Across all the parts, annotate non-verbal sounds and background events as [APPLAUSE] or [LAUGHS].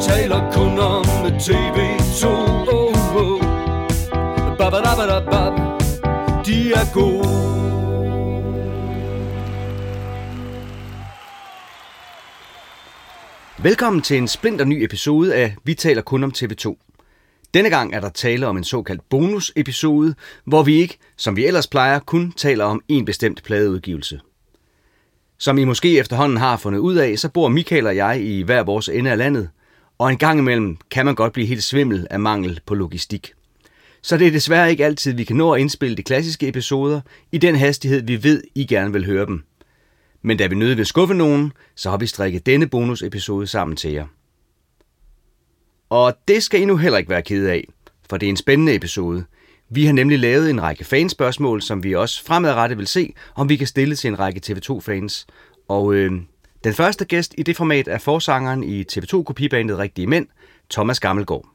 taler kun om TV2 oh, oh. ba. de er gode Velkommen til en splinter ny episode af Vi taler kun om TV2. Denne gang er der tale om en såkaldt bonusepisode, hvor vi ikke, som vi ellers plejer, kun taler om en bestemt pladeudgivelse. Som I måske efterhånden har fundet ud af, så bor Michael og jeg i hver vores ende af landet, og en gang imellem kan man godt blive helt svimmel af mangel på logistik. Så det er desværre ikke altid, vi kan nå at indspille de klassiske episoder i den hastighed, vi ved, I gerne vil høre dem. Men da vi nødt vil skuffe nogen, så har vi strikket denne bonusepisode sammen til jer. Og det skal I nu heller ikke være ked af, for det er en spændende episode. Vi har nemlig lavet en række fanspørgsmål, som vi også fremadrettet vil se, om vi kan stille til en række TV2-fans. Og øh, den første gæst i det format er forsangeren i TV2-kopibandet Rigtige Mænd, Thomas Gammelgaard.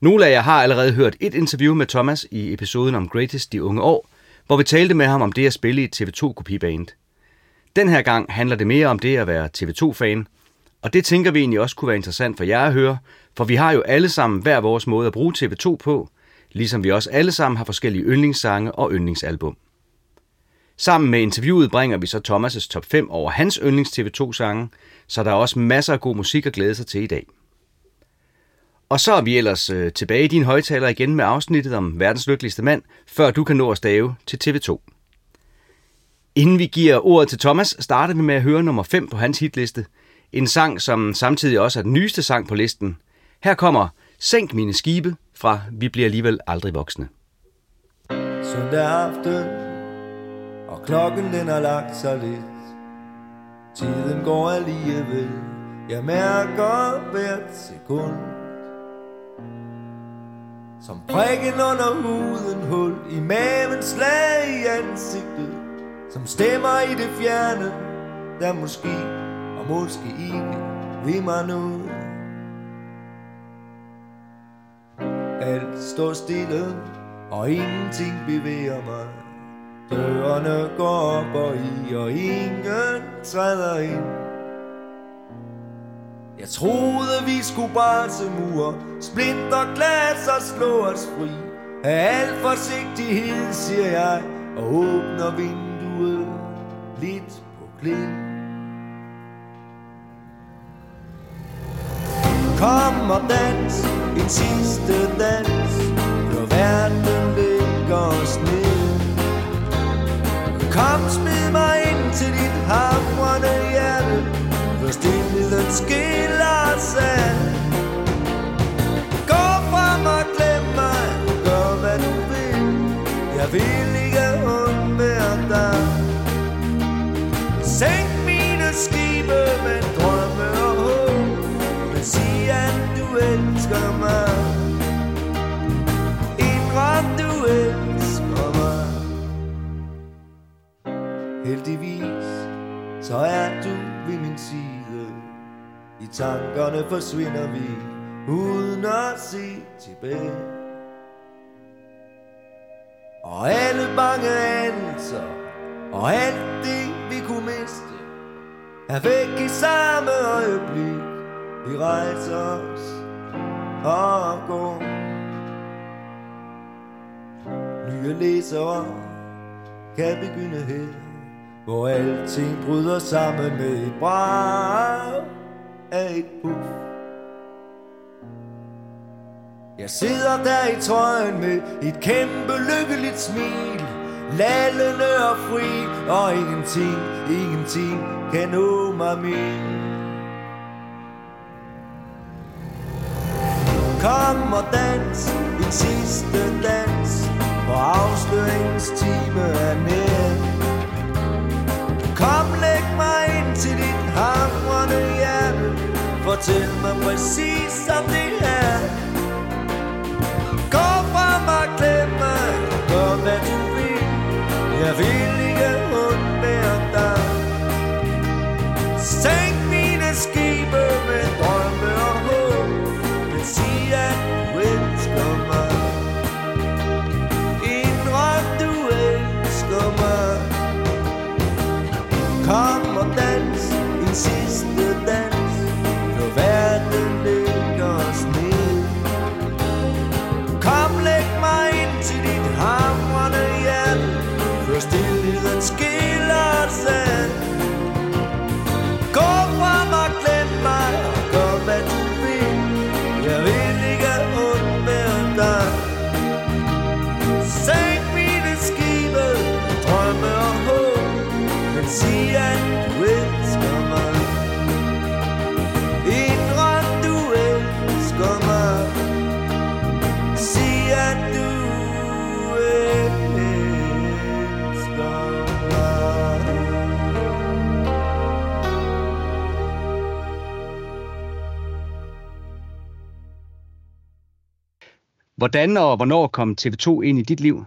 Nogle af jer har allerede hørt et interview med Thomas i episoden om Greatest de unge år, hvor vi talte med ham om det at spille i et TV2-kopiband. Den her gang handler det mere om det at være TV2-fan, og det tænker vi egentlig også kunne være interessant for jer at høre, for vi har jo alle sammen hver vores måde at bruge TV2 på, ligesom vi også alle sammen har forskellige yndlingssange og yndlingsalbum. Sammen med interviewet bringer vi så Thomas' top 5 over hans yndlings TV2-sange, så der er også masser af god musik at glæde sig til i dag. Og så er vi ellers øh, tilbage i din højtaler igen med afsnittet om verdens lykkeligste mand, før du kan nå at stave til TV2. Inden vi giver ordet til Thomas, starter vi med at høre nummer 5 på hans hitliste. En sang, som samtidig også er den nyeste sang på listen. Her kommer Sænk mine skibe fra Vi bliver alligevel aldrig voksne. Søndag aften, og klokken den har lagt sig lidt. Tiden går alligevel, jeg mærker hvert sekund. Som prikken under huden, hul i maven, slag i ansigtet. Som stemmer i det fjerne, der måske og måske ikke vil mig nu Alt står stille, og ingenting bevæger mig. Dørene går op og i, og ingen træder ind. Jeg troede, vi skulle bare til mur, splinter glas og slå os fri. Af al forsigtighed, siger jeg, og åbner vinduet lidt på klin. Kom og dans, en sidste dans, når verden ligger os ned. Kom, smid mig ind til dit hamrende hjerte, for stillheden skiller os ad. Gå frem og glem mig, gør hvad du vil, jeg vil så er du ved min side. I tankerne forsvinder vi, uden at se tilbage. Og alle bange anelser, og alt det vi kunne miste, er væk i samme øjeblik. Vi rejser os og går. Nye læsere kan begynde her, hvor alting bryder sammen med et brag af et puff. Jeg sidder der i trøjen med et kæmpe lykkeligt smil. Lallende og fri Og ingenting, ingenting kan nå mig min Kom og dans, en sidste dans For afsløringens time er nær Kom, læg mig ind til dit hamrende hjerte. Fortæl mig præcis som det er. Gå frem og klem mig. Gør hvad du vil. Jeg vil den sidste dans Når verden ligger os ned. Kom, læg mig ind til dit hamrende hjerte. Før stillheden sker Hvordan og hvornår kom TV2 ind i dit liv?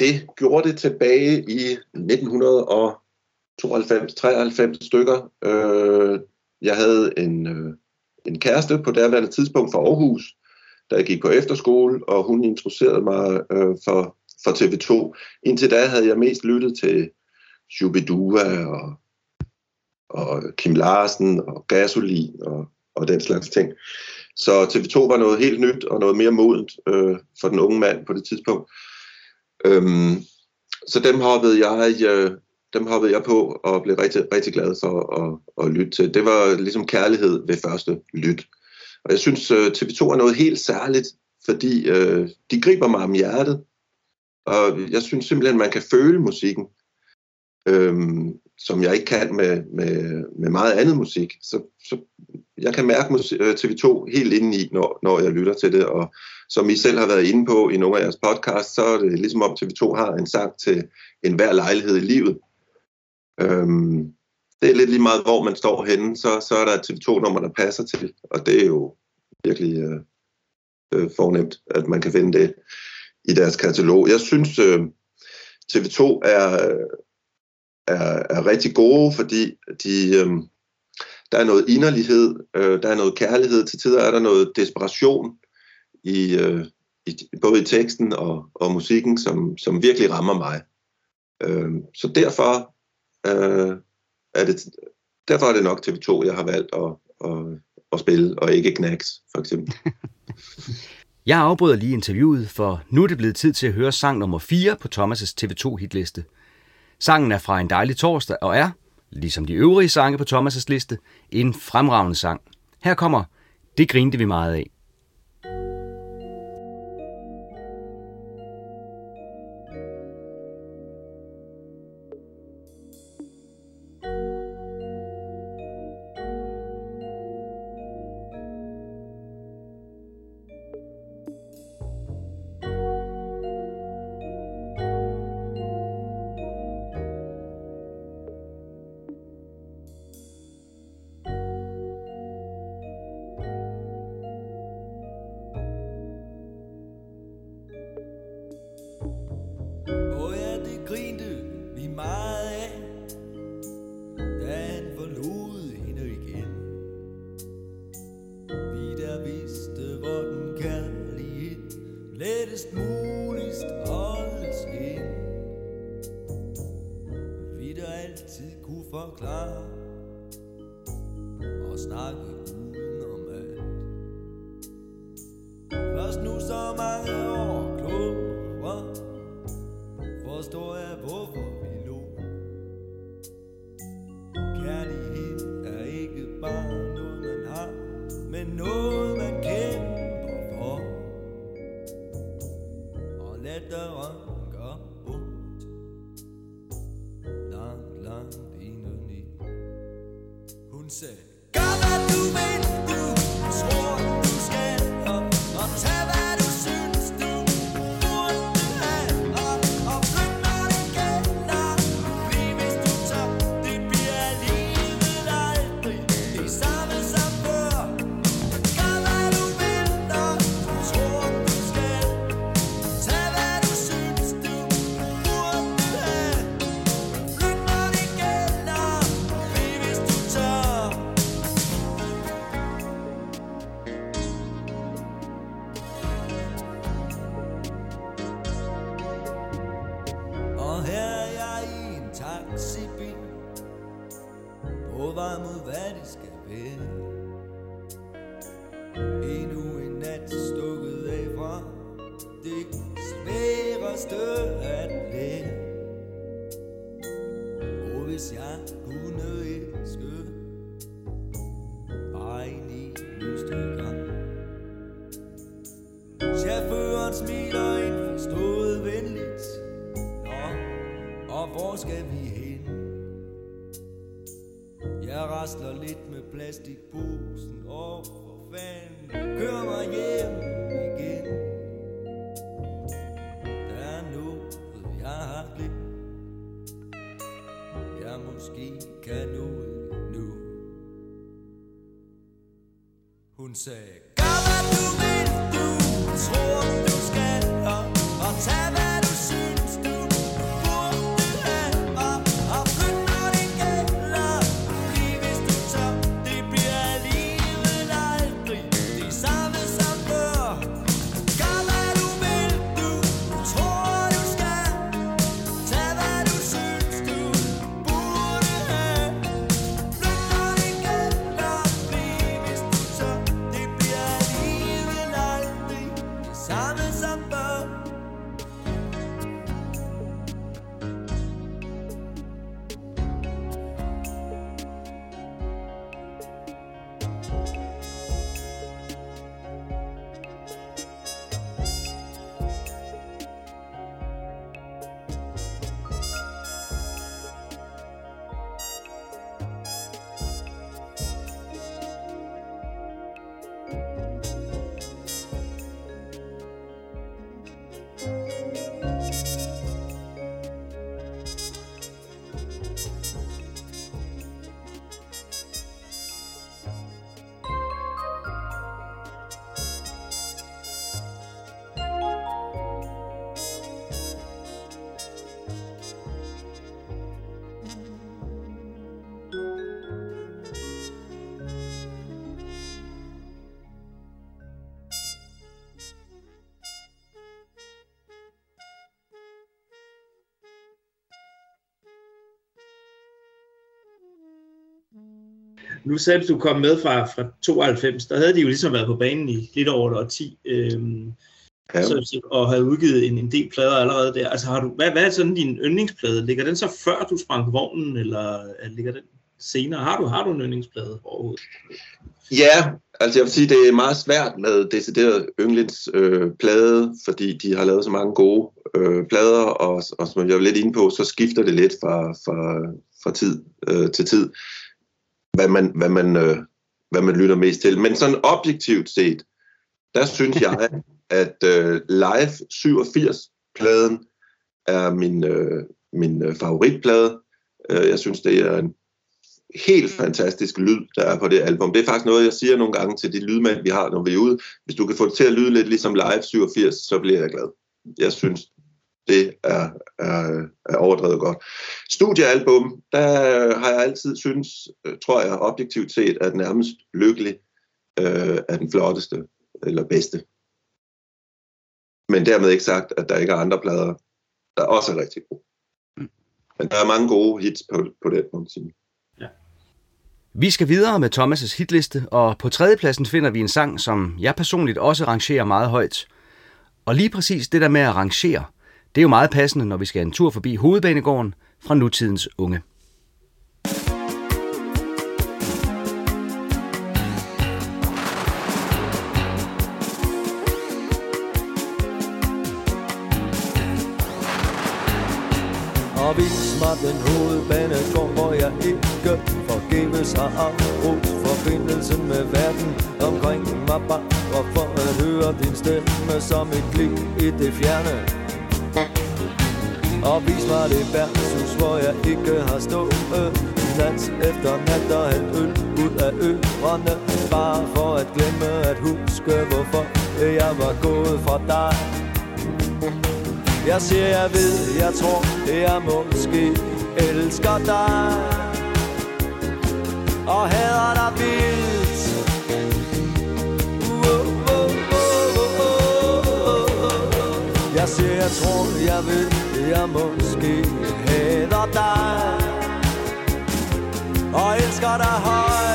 Det gjorde det tilbage i 1992-93 stykker. Øh, jeg havde en, øh, en kæreste på daværende tidspunkt fra Aarhus, da jeg gik på efterskole, og hun introducerede mig øh, for, for TV2. Indtil da havde jeg mest lyttet til Shubidua og, og Kim Larsen og Gasolin og, og den slags ting. Så TV2 var noget helt nyt og noget mere modent øh, for den unge mand på det tidspunkt. Øhm, så dem hoppede jeg, øh, dem hoppede jeg på og blev rigtig, rigtig glad for at, at lytte til. Det var ligesom kærlighed ved første lyt. Og jeg synes, øh, TV2 er noget helt særligt, fordi øh, de griber mig om hjertet. Og jeg synes simpelthen, man kan føle musikken, øhm, som jeg ikke kan med, med, med meget andet musik. Så, så jeg kan mærke musik, øh, TV2 helt inde i, når, når jeg lytter til det. Og som I selv har været inde på i nogle af jeres podcasts, så er det ligesom om TV2 har en sang til enhver lejlighed i livet. Øhm, det er lidt lige meget, hvor man står henne, så, så er der et TV2-nummer, der passer til. Og det er jo virkelig øh, øh, fornemt, at man kan finde det i deres katalog. Jeg synes, øh, TV2 er, er, er rigtig gode, fordi de, øh, der er noget inderlighed, øh, der er noget kærlighed, til tider er der noget desperation i, øh, i både i teksten og, og musikken, som, som virkelig rammer mig. Øh, så derfor, øh, er det, derfor er det nok TV2, jeg har valgt at, at, at spille, og ikke Knacks, for eksempel. [LAUGHS] Jeg afbryder lige interviewet, for nu er det blevet tid til at høre sang nummer 4 på Thomas' TV2 hitliste. Sangen er fra en dejlig torsdag og er, ligesom de øvrige sange på Thomas' liste, en fremragende sang. Her kommer Det grinte vi meget af. Og hvor skal vi hen? Jeg rasler lidt med plastikposen, og for fanden, kør mig hjem igen. Der er noget, jeg har glemt. Jeg måske kan noget nu. Hun sagde, gør hvad du vil, du tror Nu sagde du, du kom med fra, fra 92, der havde de jo ligesom været på banen i lidt over et årti, øhm, Ja. så, og havde udgivet en, en del plader allerede der. Altså har du, hvad, hvad er sådan din yndlingsplade? Ligger den så før du sprang vognen, eller øh, ligger den senere? Har du, har du en yndlingsplade overhovedet? Ja, altså jeg vil sige, det er meget svært med decideret yndlings øh, plade, fordi de har lavet så mange gode øh, plader, og, og som jeg var lidt inde på, så skifter det lidt fra, fra, fra tid øh, til tid, hvad man, hvad, man, øh, hvad man lytter mest til. Men sådan objektivt set, der synes jeg, [LAUGHS] at øh, Live 87-pladen er min, øh, min øh, favoritplade. Øh, jeg synes, det er en helt fantastisk lyd, der er på det album. Det er faktisk noget, jeg siger nogle gange til de lydmænd, vi har, når vi er ude. Hvis du kan få det til at lyde lidt ligesom Live 87, så bliver jeg glad. Jeg synes, det er, er, er overdrevet godt. Studiealbum, der har jeg altid synes, øh, tror jeg objektivt set, at nærmest lykkelig øh, er den flotteste eller bedste. Men dermed ikke sagt, at der ikke er andre plader, der også er rigtig gode. Men der er mange gode hits på, på den, må man sige. Vi skal videre med Thomas' hitliste, og på tredjepladsen finder vi en sang, som jeg personligt også rangerer meget højt. Og lige præcis det der med at rangere, det er jo meget passende, når vi skal en tur forbi hovedbanegården fra nutidens unge. Og vis mig den hovedbanegård, hvor jeg ikke forgæves har afbrudt forbindelsen med verden omkring mig bare for at høre din stemme som et klik i det fjerne. Og vis mig det værtshus, hvor jeg ikke har stået. Nat efter nat og hældt øl ud af ørerne. Bare for at glemme at huske, hvorfor jeg var gået fra dig. Jeg siger, jeg ved, jeg tror, det er måske elsker dig. Og hader dig vildt. Jeg siger, jeg tror, jeg ved, jeg måske hader dig. Og elsker dig højt.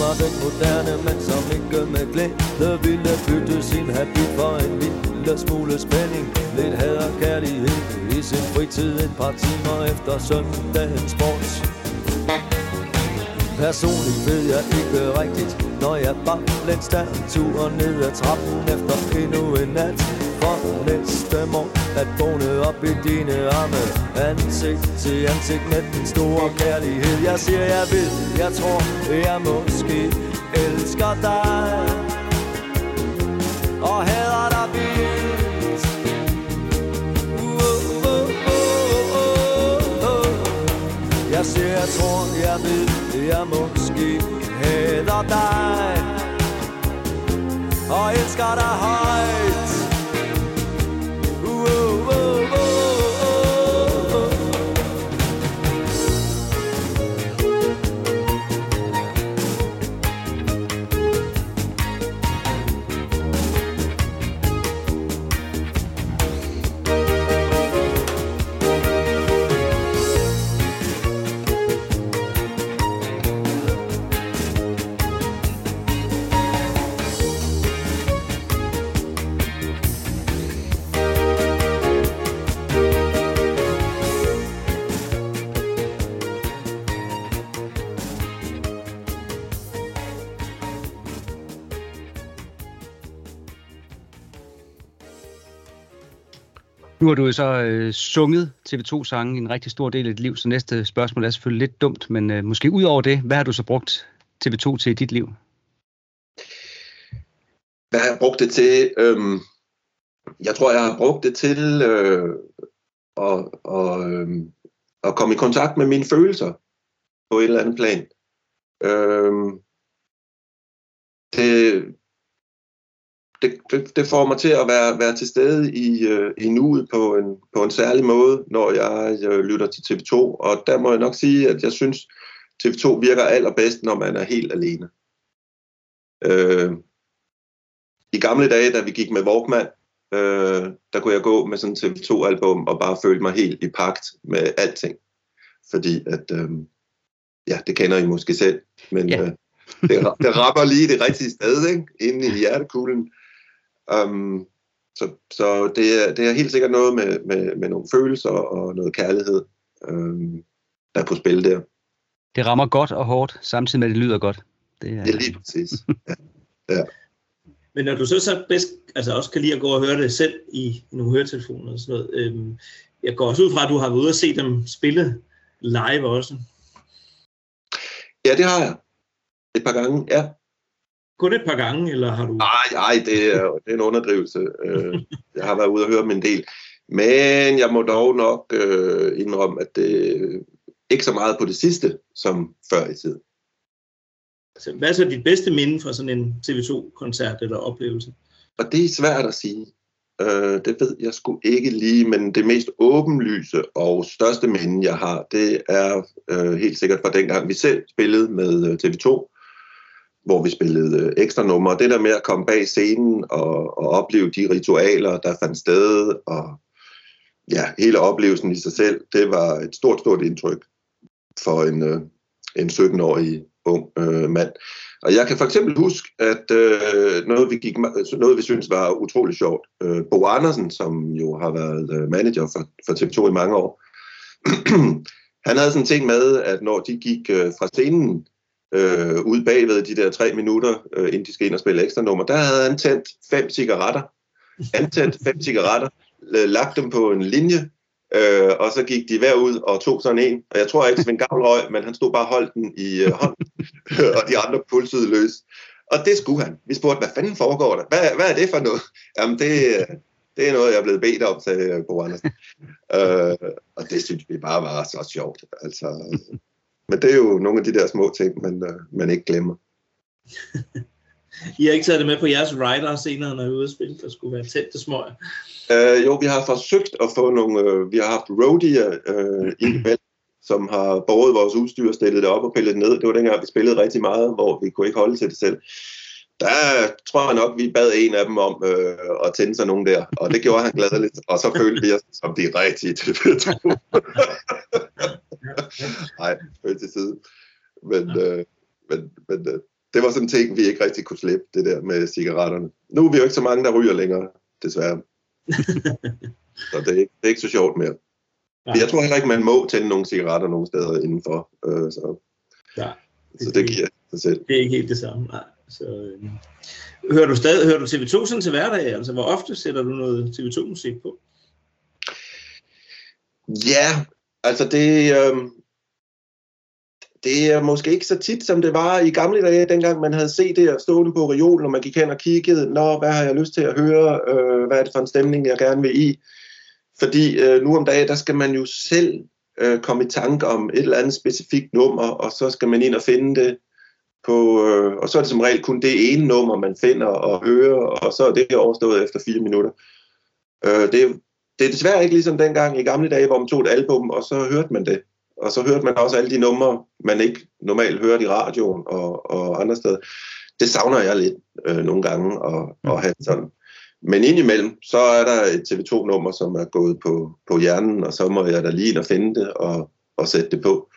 Var den moderne mand, som ikke med glæde ville bytte sin habit for en lille smule spænding. Lidt had og kærlighed i sin fritid et par timer efter søndagens sport. Personligt ved jeg ikke rigtigt, når jeg bare læns der turen ned ad trappen efter endnu en nat. For næste morgen at vågne op i dine arme Ansigt til ansigt med den store kærlighed Jeg siger jeg ved, jeg tror, jeg måske elsker dig Og hader dig vildt Uh, uh, uh. Jeg siger jeg tror, jeg ved, jeg måske hader dig Og elsker dig højt Nu har du jo så øh, sunget TV2-sange i en rigtig stor del af dit liv, så næste spørgsmål er selvfølgelig lidt dumt, men øh, måske ud over det, hvad har du så brugt TV2 til i dit liv? Hvad har jeg brugt det til? Øhm, jeg tror, jeg har brugt det til øh, at, og, øh, at komme i kontakt med mine følelser på et eller andet plan. Øhm, det, det, det, det får mig til at være, være til stede i, øh, i nuet på en, på en særlig måde, når jeg øh, lytter til TV2. Og der må jeg nok sige, at jeg synes, TV2 virker allerbedst, når man er helt alene. Øh, I gamle dage, da vi gik med Walkman, øh, der kunne jeg gå med sådan en TV2-album og bare føle mig helt i pagt med alting. Fordi at, øh, ja, det kender I måske selv, men Ja. øh, det, det rammer lige det rigtige sted, ikke? inde i hjertekuglen. Um, så så det, er, det er helt sikkert noget med, med, med nogle følelser og noget kærlighed, um, der er på spil der. Det rammer godt og hårdt, samtidig med at det lyder godt. Det er, Det er lige præcis. [LAUGHS] Men når du så, så bedst, altså også kan lide at gå og høre det selv i nogle høretelefoner og sådan noget, øhm, jeg går også ud fra, at du har været ude og se dem spille live også. Ja, det har jeg. Et par gange, ja. Kun et par gange, eller har du... Nej, nej, det er, det er en underdrivelse. Øh, jeg har været ude og høre dem en del. Men jeg må dog nok øh, indrømme, at det ikke så meget på det sidste, som før i tiden. Altså, hvad er så dit bedste minde fra sådan en TV2-koncert eller oplevelse? Og det er svært at sige. Øh, det ved jeg sgu ikke lige, men det mest åbenlyse og største minde, jeg har, det er øh, helt sikkert fra dengang, vi selv spillede med øh, TV2, hvor vi spillede øh, ekstra numre. Det der med at komme bag scenen og, og opleve de ritualer, der fandt sted, og ja, hele oplevelsen i sig selv, det var et stort, stort indtryk for en, øh, en 17-årig ung øh, mand. Og jeg kan for eksempel huske, at øh, noget, vi gik, noget, vi synes var utrolig sjovt. Øh, Bo Andersen, som jo har været øh, manager for, for TV2 i mange år, [CLEARS THROAT] han havde sådan en ting med, at når de gik øh, fra scenen øh, ud bagved de der tre minutter, øh, inden de skal ind og spille ekstra nummer, der havde han tændt fem cigaretter. Antændt fem cigaretter, lagt dem på en linje, øh, og så gik de hver ud og tog sådan en. Og jeg tror ikke, Svend Gavl røg, men han stod bare holdt den i øh, hånden, [LAUGHS] og de andre pulsede løs. Og det skulle han. Vi spurgte, hvad fanden foregår der? Hvad, hvad er det for noget? [LAUGHS] Jamen, det, det er noget, jeg er blevet bedt om, sagde Bo Andersen. øh, og det synes vi bare var så sjovt. Altså, men det er jo nogle af de der små ting, man, øh, man ikke glemmer. [LAUGHS] I har ikke taget det med på jeres rider senere, når I er ude at spille, der skulle være tæt til smøg. Øh, jo, vi har forsøgt at få nogle... Øh, vi har haft roadier øh, indimellem, [CLEARS THROAT] som har båret vores udstyr og stillet det op og pillet det ned. Det var dengang, vi spillede rigtig meget, hvor vi kunne ikke holde til det selv. Der tror jeg nok, vi bad en af dem om øh, at tænde sig nogen der, og det gjorde han gladeligt, og så følte vi os som de rigtige til [LAUGHS] [LAUGHS] [LAUGHS] Nej, følte til side. Men, øh, men, men øh, det var sådan en ting, vi ikke rigtig kunne slippe, det der med cigaretterne. Nu er vi jo ikke så mange, der ryger længere, desværre. [LAUGHS] så det er, ikke, det er ikke så sjovt mere. Nej. Jeg tror heller ikke, man må tænde nogle cigaretter nogen steder indenfor. Øh, så, Nej, så det giver sig selv. det er ikke helt det samme. Nej. Så, øh. Hører du stadig hører du TV2 sådan til hverdag? Altså, hvor ofte sætter du noget TV2-musik på? Ja, altså det, øh, det er måske ikke så tit, som det var i gamle dage, dengang man havde CD'er stående på reolen, og man gik hen og kiggede, Nå, hvad har jeg lyst til at høre, øh, hvad er det for en stemning, jeg gerne vil i. Fordi øh, nu om dagen, der skal man jo selv øh, komme i tanke om et eller andet specifikt nummer, og så skal man ind og finde det på, øh, og så er det som regel kun det ene nummer, man finder og hører, og så er det overstået efter fire minutter. Øh, det, det er desværre ikke ligesom dengang i gamle dage, hvor man tog et album, og så hørte man det. Og så hørte man også alle de numre, man ikke normalt hørte i radioen og, og andre steder. Det savner jeg lidt øh, nogle gange at, at have sådan. Men indimellem, så er der et TV2-nummer, som er gået på, på hjernen, og så må jeg da lige ind og finde det og, og sætte det på.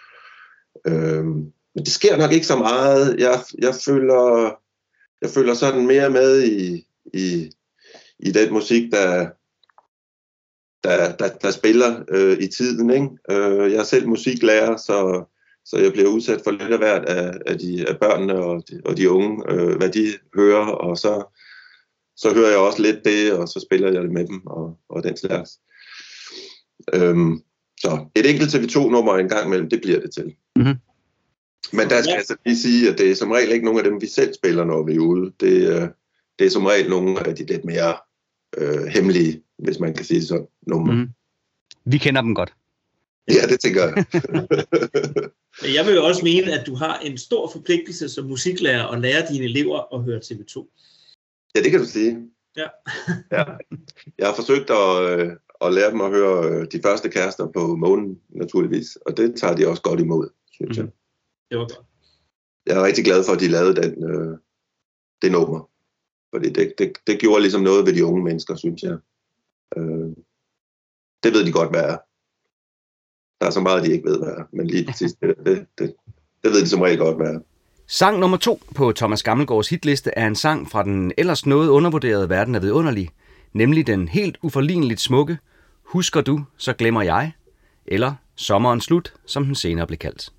Øhm, men det sker nok ikke så meget. Jeg, jeg, føler, jeg føler sådan mere med i, i, i den musik, der, der, der, der spiller øh, i tiden. Ikke? Øh, jeg er selv musiklærer, så, så jeg bliver udsat for lidt af hvert af, af, de, af børnene og de, og de unge, øh, hvad de hører, og så, så hører jeg også lidt det, og så spiller jeg det med dem og, og den slags. Øhm, så et enkelt TV2-nummer en gang imellem, det bliver det til. Mhm. Men der skal jeg så lige sige, at det er som regel ikke nogen af dem, vi selv spiller, når vi er ude. Det, øh, det er som regel nogle af de lidt mere øh, hemmelige, hvis man kan sige det sådan, numre. Mm. Vi kender dem godt. Ja, det tænker jeg. Men Jeg vil jo også mene, at du har en stor forpligtelse som musiklærer at lære dine elever at høre TV2. ja, det kan du sige. Ja. ja. Jeg har forsøgt at, øh, at lære dem at høre øh, de første kærester på månen, naturligvis. Og det tager de også godt imod, synes jeg. Mhm. Det var godt. Jeg er rigtig glad for, at de lavede den, øh, det nummer. Fordi det, det, det gjorde ligesom noget ved de unge mennesker, synes jeg. Øh, det ved de godt, hvad er. Der er så meget, de ikke ved, hvad er. Men lige præcis, det, det, det, det ved de som regel godt, hvad er. Sang nummer to på Thomas Gammelgaards hitliste er en sang fra den ellers noget undervurderede verden af vidunderlig, nemlig den helt uforligneligt smukke Husker du, så glemmer jeg, eller Sommeren slut, som den senere blev kaldt.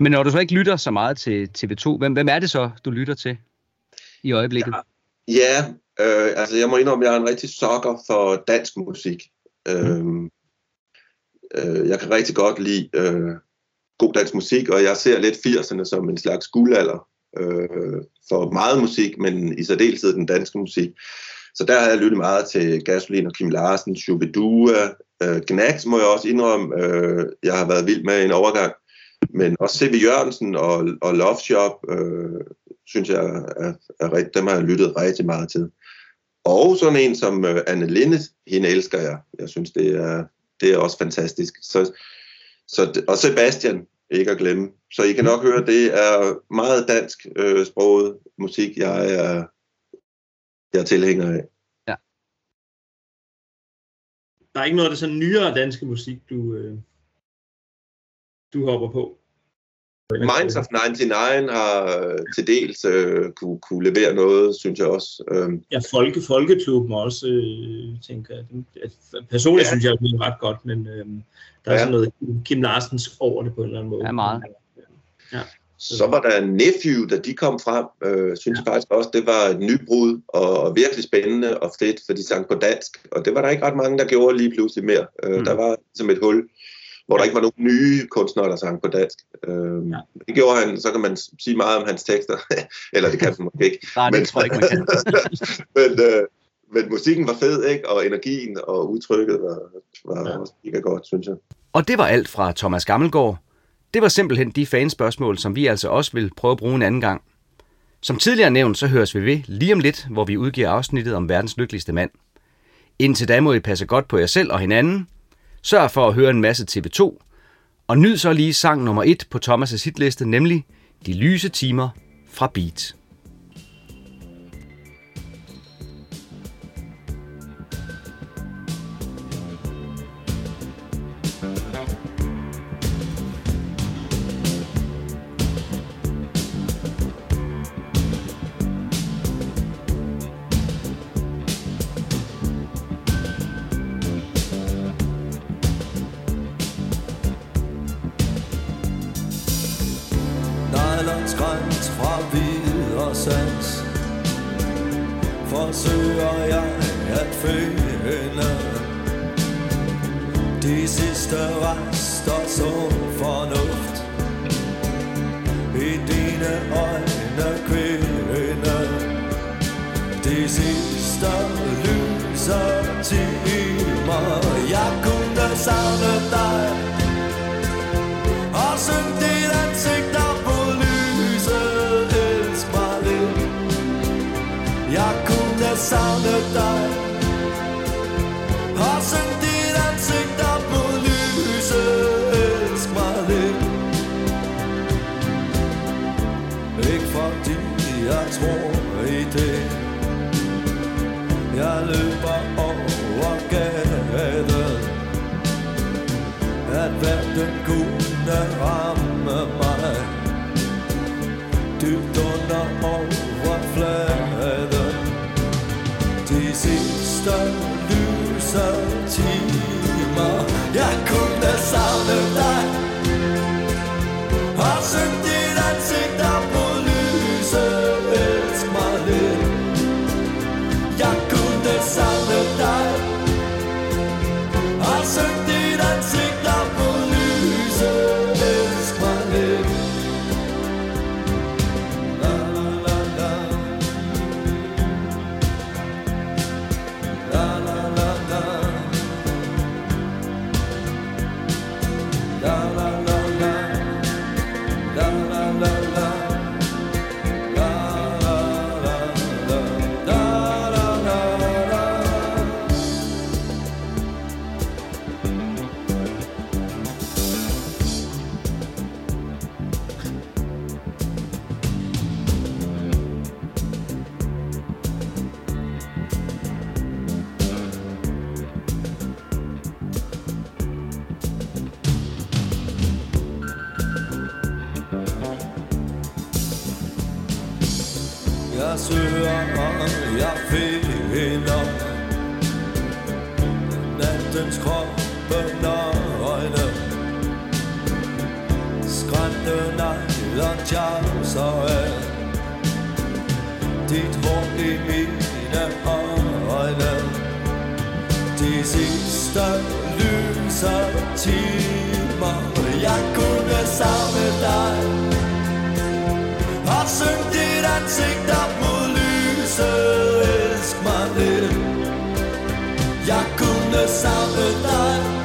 Men når du så ikke lytter så meget til TV2, hvem, hvem er det så, du lytter til i øjeblikket? Ja, ja øh, altså jeg må indrømme, at jeg er en rigtig sokker for dansk musik. Mm. Øh, øh, jeg kan rigtig godt lide øh, god dansk musik, og jeg ser lidt 80'erne som en slags guldalder øh, for meget musik, men i særdeleshed den danske musik. Så der har jeg lyttet meget til Gasolin og Kim Larsen, Shubidua, øh, Gnax må jeg også indrømme, øh, jeg har været vild med en overgang. Men også C.V. Jørgensen og, og Love Shop, øh, synes jeg, er, er, er, dem har jeg lyttet rigtig meget til. Og sådan en som øh, Anne Linde, hende elsker jeg. Jeg synes, det er, det er også fantastisk. Så, så, og Sebastian, ikke at glemme. Så I kan nok høre, det er meget dansk øh, sproget musik, jeg er, jeg er tilhænger af. Ja. Der er ikke noget af det sådan nyere danske musik, du, øh, du hopper på? Minds of 99 har til dels øh, kunne, kunne levere noget, synes jeg også. Øhm. Ja, Folke Folkeklubben også, øh, tænker jeg. Personligt ja. synes jeg, det er ret godt, men øh, der er ja. sådan noget Kim Larsens over det på en eller anden måde. Ja, meget. Ja. Så var der Nephew, da de kom frem, øh, synes jeg faktisk også, det var et nybrud og virkelig spændende og fedt, for de sang på dansk. Og det var der ikke ret mange, der gjorde lige pludselig mere. Øh, mm. Der var som et hul hvor der ikke var nogen nye kunstnere, der sang på dansk. Øh, ja. Det gjorde han, så kan man sige meget om hans tekster, [LAUGHS] eller det kan man måske ikke. Nej, det men, tror jeg ikke, man kan. [LAUGHS] men, øh, men musikken var fed, ikke? og energien og udtrykket var, var ja. også mega godt, synes jeg. Og det var alt fra Thomas Gammelgaard. Det var simpelthen de fanspørgsmål, som vi altså også vil prøve at bruge en anden gang. Som tidligere nævnt, så høres vi ved lige om lidt, hvor vi udgiver afsnittet om verdens lykkeligste mand. Indtil da må I passe godt på jer selv og hinanden, Sørg for at høre en masse TV2, og nyd så lige sang nummer 1 på Thomas' hitliste, nemlig De lyse timer fra Beat. certeza. Dine negle tjavser af Dit hår i mine øjne. De sidste lyse timer. Jeg kunne savne dig. Og synge dit ansigt op mod lyset. Elsk mig lidt. Jeg kunne savne dig.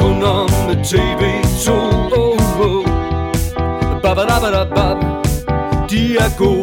Kun om TV2 oh, oh. Babadabadabab. De er gode